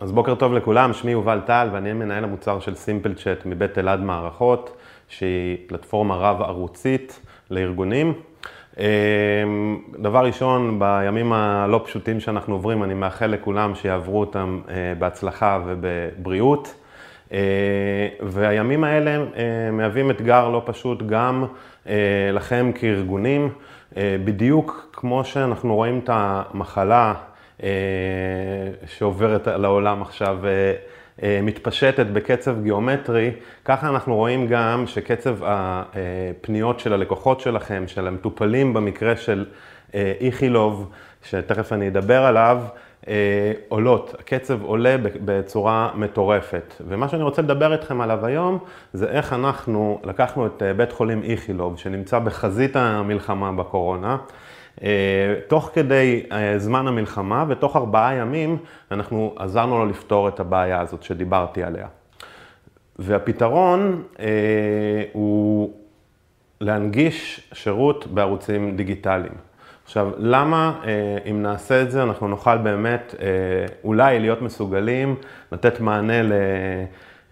אז בוקר טוב לכולם, שמי יובל טל ואני מנהל המוצר של סימפל צ'אט מבית אלעד מערכות, שהיא פלטפורמה רב-ערוצית לארגונים. אמ, דבר ראשון, בימים הלא פשוטים שאנחנו עוברים, אני מאחל לכולם שיעברו אותם אה, בהצלחה ובבריאות. אה, והימים האלה אה, מהווים אתגר לא פשוט גם לכם כארגונים, בדיוק כמו שאנחנו רואים את המחלה שעוברת לעולם עכשיו אה, אה, מתפשטת בקצב גיאומטרי, ככה אנחנו רואים גם שקצב הפניות של הלקוחות שלכם, של המטופלים במקרה של איכילוב, שתכף אני אדבר עליו, עולות, הקצב עולה בצורה מטורפת. ומה שאני רוצה לדבר איתכם עליו היום, זה איך אנחנו לקחנו את בית חולים איכילוב, שנמצא בחזית המלחמה בקורונה, אה, תוך כדי אה, זמן המלחמה ותוך ארבעה ימים אנחנו עזרנו לו לפתור את הבעיה הזאת שדיברתי עליה. והפתרון אה, הוא להנגיש שירות בערוצים דיגיטליים. עכשיו, למה אם נעשה את זה אנחנו נוכל באמת אולי להיות מסוגלים לתת מענה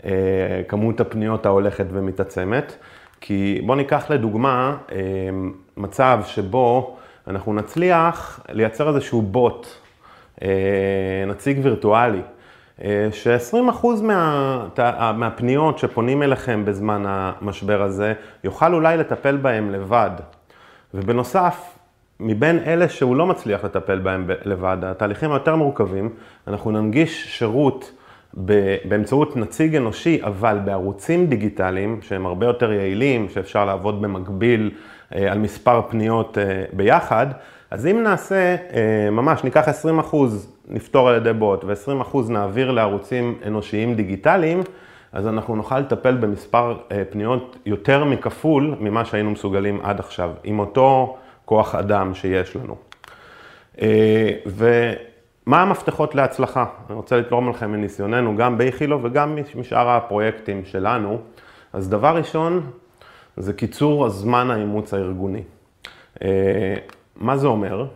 לכמות הפניות ההולכת ומתעצמת? כי בואו ניקח לדוגמה מצב שבו אנחנו נצליח לייצר איזשהו בוט, אה, נציג וירטואלי, אה, ש-20% מה, מהפניות שפונים אליכם בזמן המשבר הזה, יוכל אולי לטפל בהם לבד. ובנוסף, מבין אלה שהוא לא מצליח לטפל בהם לבד, התהליכים היותר מורכבים, אנחנו ננגיש שירות באמצעות נציג אנושי, אבל בערוצים דיגיטליים, שהם הרבה יותר יעילים, שאפשר לעבוד במקביל אה, על מספר פניות אה, ביחד, אז אם נעשה, אה, ממש ניקח 20 נפתור על ידי בוט ו-20 נעביר לערוצים אנושיים דיגיטליים, אז אנחנו נוכל לטפל במספר פניות יותר מכפול ממה שהיינו מסוגלים עד עכשיו, עם אותו כוח אדם שיש לנו. ומה המפתחות להצלחה? אני רוצה לתרום לכם מניסיוננו, גם באיכילו וגם משאר הפרויקטים שלנו. אז דבר ראשון, זה קיצור הזמן האימוץ הארגוני. אה, מה זה אומר?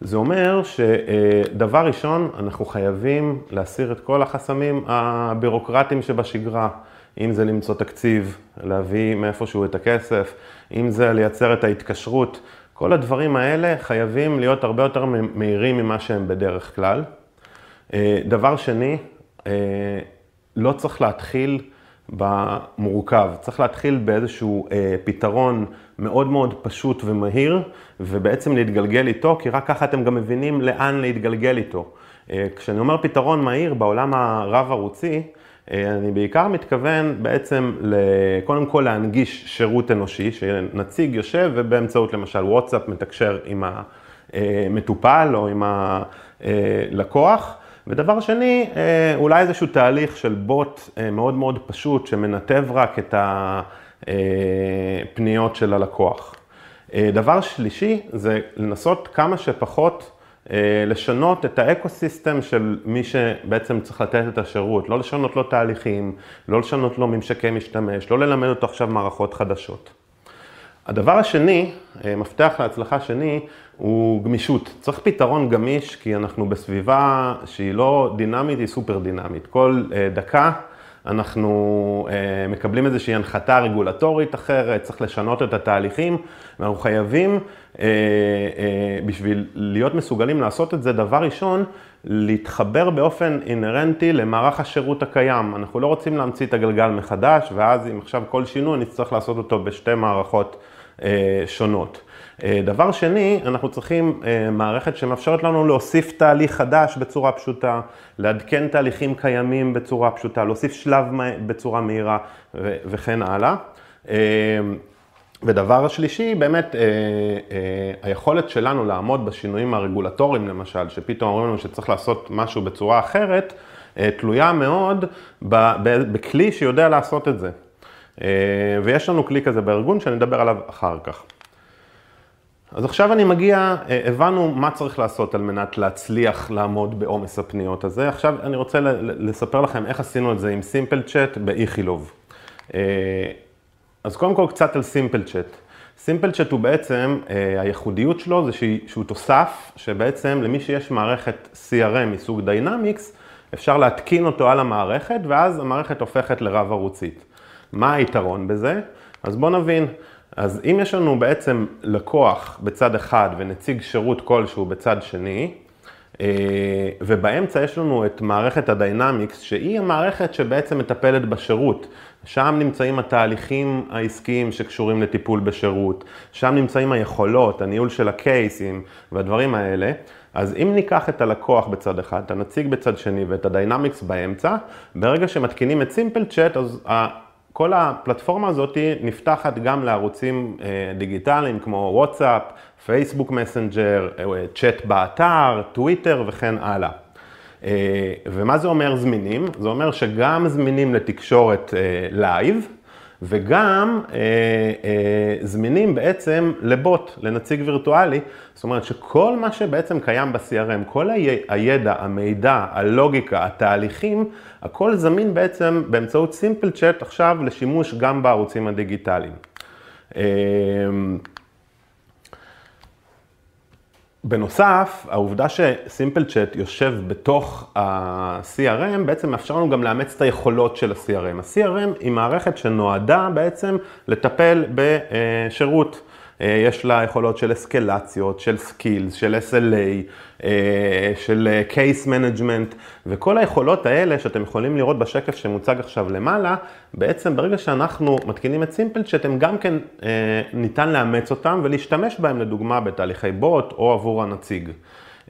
זה אומר שדבר ראשון, אנחנו חייבים להסיר את כל החסמים הבירוקרטיים שבשגרה. אם זה למצוא תקציב, להביא מאיפשהו את הכסף, אם זה לייצר את ההתקשרות, כל הדברים האלה חייבים להיות הרבה יותר מהירים ממה שהם בדרך כלל. אה, דבר שני, אה, לא צריך להתחיל במורכב. צריך להתחיל באיזשהו אה, פתרון מאוד מאוד פשוט ומהיר, ובעצם להתגלגל איתו, כי רק ככה אתם גם מבינים לאן להתגלגל איתו. אה, כשאני אומר פתרון מהיר בעולם הרב-ערוצי, אה, אני בעיקר מתכוון בעצם קודם כל להנגיש שירות אנושי, שנציג יושב ובאמצעות למשל וואטסאפ מתקשר עם המטופל או עם הלקוח. ודבר שני, אה, אולי איזשהו תהליך של בוט אה, מאוד מאוד פשוט, שמנתב רק את הפניות אה, של הלקוח. דבר שלישי, זה לנסות כמה שפחות לשנות את ה ecosystem של מי שבעצם צריך לתת את השירות, לא לשנות לו תהליכים, לא לשנות לו ממשקי משתמש, לא ללמד אותו עכשיו מערכות חדשות. הדבר השני, אה, מפתח להצלחה שני, הוא גמישות. צריך פתרון גמיש, כי אנחנו בסביבה שהיא לא דינמית, היא סופר דינמית. כל אה, דקה אנחנו אה, מקבלים איזושהי הנחתה רגולטורית אחרת, צריך לשנות את התהליכים, ואנחנו חייבים, בשביל להיות מסוגלים לעשות את זה, דבר ראשון, להתחבר באופן אינהרנטי למערך השירות הקיים. אנחנו לא רוצים להמציא את הגלגל מחדש, ואז אם עכשיו כל שינוי, נצטרך לעשות אותו בשתי מערכות. אה, שונות. אה, דבר שני, אנחנו צריכים אה, מערכת שמאפשרת לנו להוסיף תהליך חדש בצורה פשוטה, לעדכן תהליכים קיימים בצורה פשוטה, להוסיף שלב בצורה מהירה וכן הלאה. ודבר שלישי, באמת, היכולת שלנו לעמוד בשינויים הרגולטוריים, למשל, שפתאום אומרים לנו שצריך לעשות משהו בצורה אחרת, תלויה מאוד בכלי שיודע לעשות את זה. אה, ויש לנו כלי כזה בארגון שאני אדבר עליו אחר כך. אז עכשיו אני מגיע, אה, הבנו מה צריך לעשות על מנת להצליח לעמוד בעומס הפניות הזה. עכשיו אני רוצה לספר לכם איך עשינו את זה עם סימפל צ'אט באיכילוב. אה, אז קודם כל קצת על Simple Chat. Simple Chat הוא בעצם, הייחודיות שלו זה שהוא תוסף, שבעצם למי שיש מערכת CRM מסוג Dynamics, אפשר להתקין אותו על המערכת, ואז המערכת הופכת לרב ערוצית. מה היתרון בזה? אז בואו נבין. אז אם יש לנו בעצם לקוח בצד אחד ונציג שירות כלשהו בצד שני, אה, ובאמצע יש לנו את מערכת ה Dynamics, שהיא המערכת שבעצם מטפלת בשירות. שם נמצאים התהליכים העסקיים שקשורים לטיפול בשירות, שם נמצאים היכולות, הניהול של הקייסים והדברים האלה. אז אם ניקח את הלקוח בצד אחד, את הנציג בצד שני ואת ה Dynamics באמצע, ברגע שמתקינים את Simple Chat, אז כל הפלטפורמה הזאת נפתחת גם לערוצים אה, דיגיטליים כמו וואטסאפ, פייסבוק מסנג'ר, צ'אט באתר, טוויטר וכן הלאה. אה, ומה זה אומר זמינים? זה אומר שגם זמינים לתקשורת live, אה, וגם אה, אה, זמינים בעצם לבוט, לנציג וירטואלי, זאת אומרת שכל מה שבעצם קיים ב-CRM, כל הידע, המידע, הלוגיקה, התהליכים, הכל זמין בעצם באמצעות Simple Chat עכשיו לשימוש גם בערוצים הדיגיטליים. אה, בנוסף, העובדה ש Simple Chat יושב בתוך ה-CRM בעצם מאפשר לנו גם לאמץ את היכולות של ה-CRM. ה-CRM היא מערכת שנועדה בעצם לטפל בשירות. אה, יש לה יכולות של אסקלציות, של skills, של SLA, אה, של case אה, management, וכל היכולות האלה שאתם יכולים לראות בשקף שמוצג עכשיו למעלה, בעצם ברגע שאנחנו מתקינים את Simple Chat, הם גם כן ניתן לאמץ אותם ולהשתמש בהם לדוגמה בתהליכי בוט או עבור הנציג.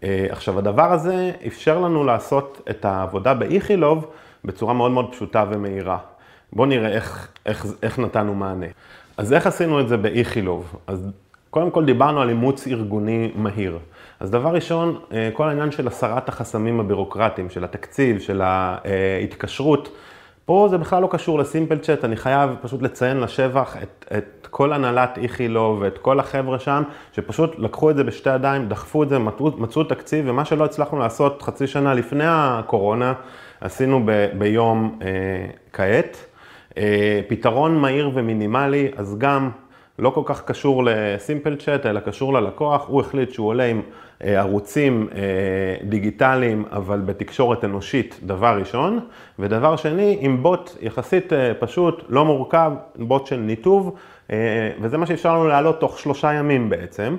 עכשיו הדבר הזה אפשר לנו לעשות את העבודה באיכילוב בצורה מאוד מאוד פשוטה ומהירה. בואו נראה איך, איך, איך נתנו מענה. אז איך עשינו את זה באיכילוב? אז קודם כל דיברנו על אימוץ ארגוני מהיר. אז דבר ראשון, אה, כל העניין של הסרת החסמים הבירוקרטיים, של התקציב, של ההתקשרות, פה זה בכלל לא קשור לסימפל צ'אט, אני חייב פשוט לציין לשבח את, את כל הנהלת איכילוב ואת כל החבר'ה שם, שפשוט לקחו את זה בשתי ידיים, דחפו את זה, מצאו, תקציב, ומה שלא הצלחנו לעשות חצי שנה לפני הקורונה, עשינו ב, ביום אה, כעת. אה, פתרון מהיר ומינימלי, אז גם לא כל כך קשור לסימפל צ'אט, אלא קשור ללקוח, הוא החליט שהוא עולה עם אה, ערוצים אה, דיגיטליים, אבל בתקשורת אנושית, דבר ראשון, ודבר שני, עם בוט יחסית פשוט, לא מורכב, בוט של ניתוב, וזה מה שאפשר לנו להעלות תוך שלושה ימים בעצם.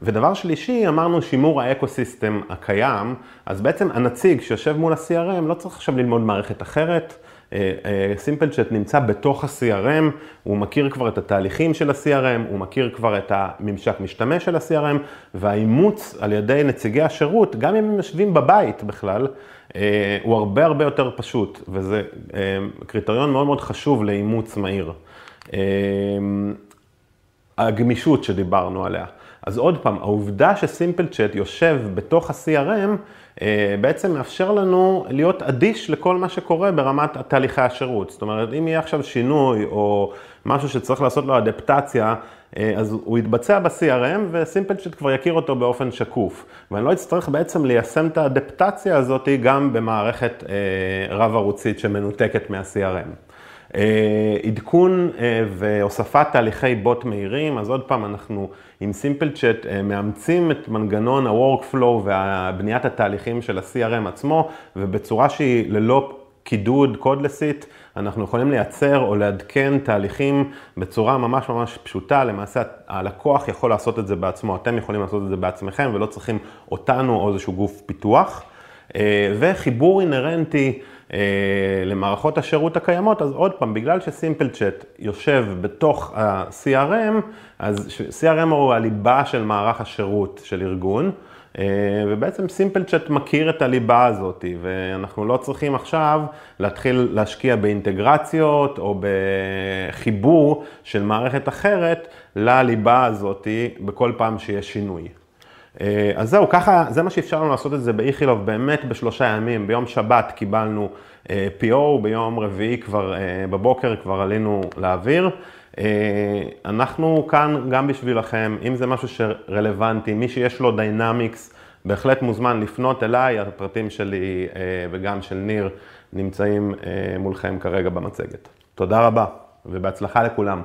ודבר שלישי, אמרנו שימור ה ecosystem הקיים, אז בעצם הנציג שיושב מול ה-CRM לא צריך עכשיו ללמוד מערכת אחרת. Simple Chat נמצא בתוך ה-CRM, הוא מכיר כבר את התהליכים של ה-CRM, הוא מכיר כבר את הממשק משתמש של ה-CRM, והאימוץ על ידי נציגי השירות, גם אם הם יושבים בבית בכלל, אה, הוא הרבה הרבה יותר פשוט, וזה אה, קריטריון מאוד מאוד חשוב לאימוץ מהיר. אה, הגמישות שדיברנו עליה. אז עוד פעם, העובדה שסימפל צ'אט יושב בתוך ה-CRM, אה, בעצם מאפשר לנו להיות אדיש לכל מה שקורה ברמת תהליכי השירות. זאת אומרת, אם יהיה עכשיו שינוי או משהו שצריך לעשות לו אדפטציה, אה, אז הוא יתבצע ב-CRM וסימפל צ'אט כבר יכיר אותו באופן שקוף. ואני לא אצטרך בעצם ליישם את האדפטציה הזאת גם במערכת אה, רב-ערוצית שמנותקת מה-CRM. אה, עדכון אה, והוספת תהליכי בוט מהירים, אז עוד פעם אנחנו עם סימפל צ'אט אה, מאמצים את מנגנון ה-workflow ובניית התהליכים של ה-CRM עצמו, ובצורה שהיא ללא קידוד קודלסית, אנחנו יכולים לייצר או לעדכן תהליכים בצורה ממש ממש פשוטה, למעשה הלקוח יכול לעשות את זה בעצמו, אתם יכולים לעשות את זה בעצמכם ולא צריכים אותנו או איזשהו גוף פיתוח. וחיבור אינהרנטי אה, למערכות השירות הקיימות, אז עוד פעם, בגלל שסימפל צ'אט יושב בתוך ה-CRM, אז CRM הוא הליבה של מערך השירות של ארגון, אה, ובעצם סימפל צ'אט מכיר את הליבה הזאת, ואנחנו לא צריכים עכשיו להתחיל להשקיע באינטגרציות או בחיבור של מערכת אחרת לליבה הזאת בכל פעם שיש שינוי. אה, אז זהו, ככה, זה מה שאפשר לנו לעשות את זה באיכילוב באמת בשלושה ימים. ביום שבת קיבלנו אה, PO, ביום רביעי כבר, אה, בבוקר כבר עלינו לאוויר. אנחנו כאן גם בשבילכם, אם זה משהו שרלוונטי, מי שיש לו דיינמיקס, בהחלט מוזמן לפנות אליי, הפרטים שלי וגם של ניר נמצאים מולכם כרגע במצגת. תודה רבה ובהצלחה לכולם.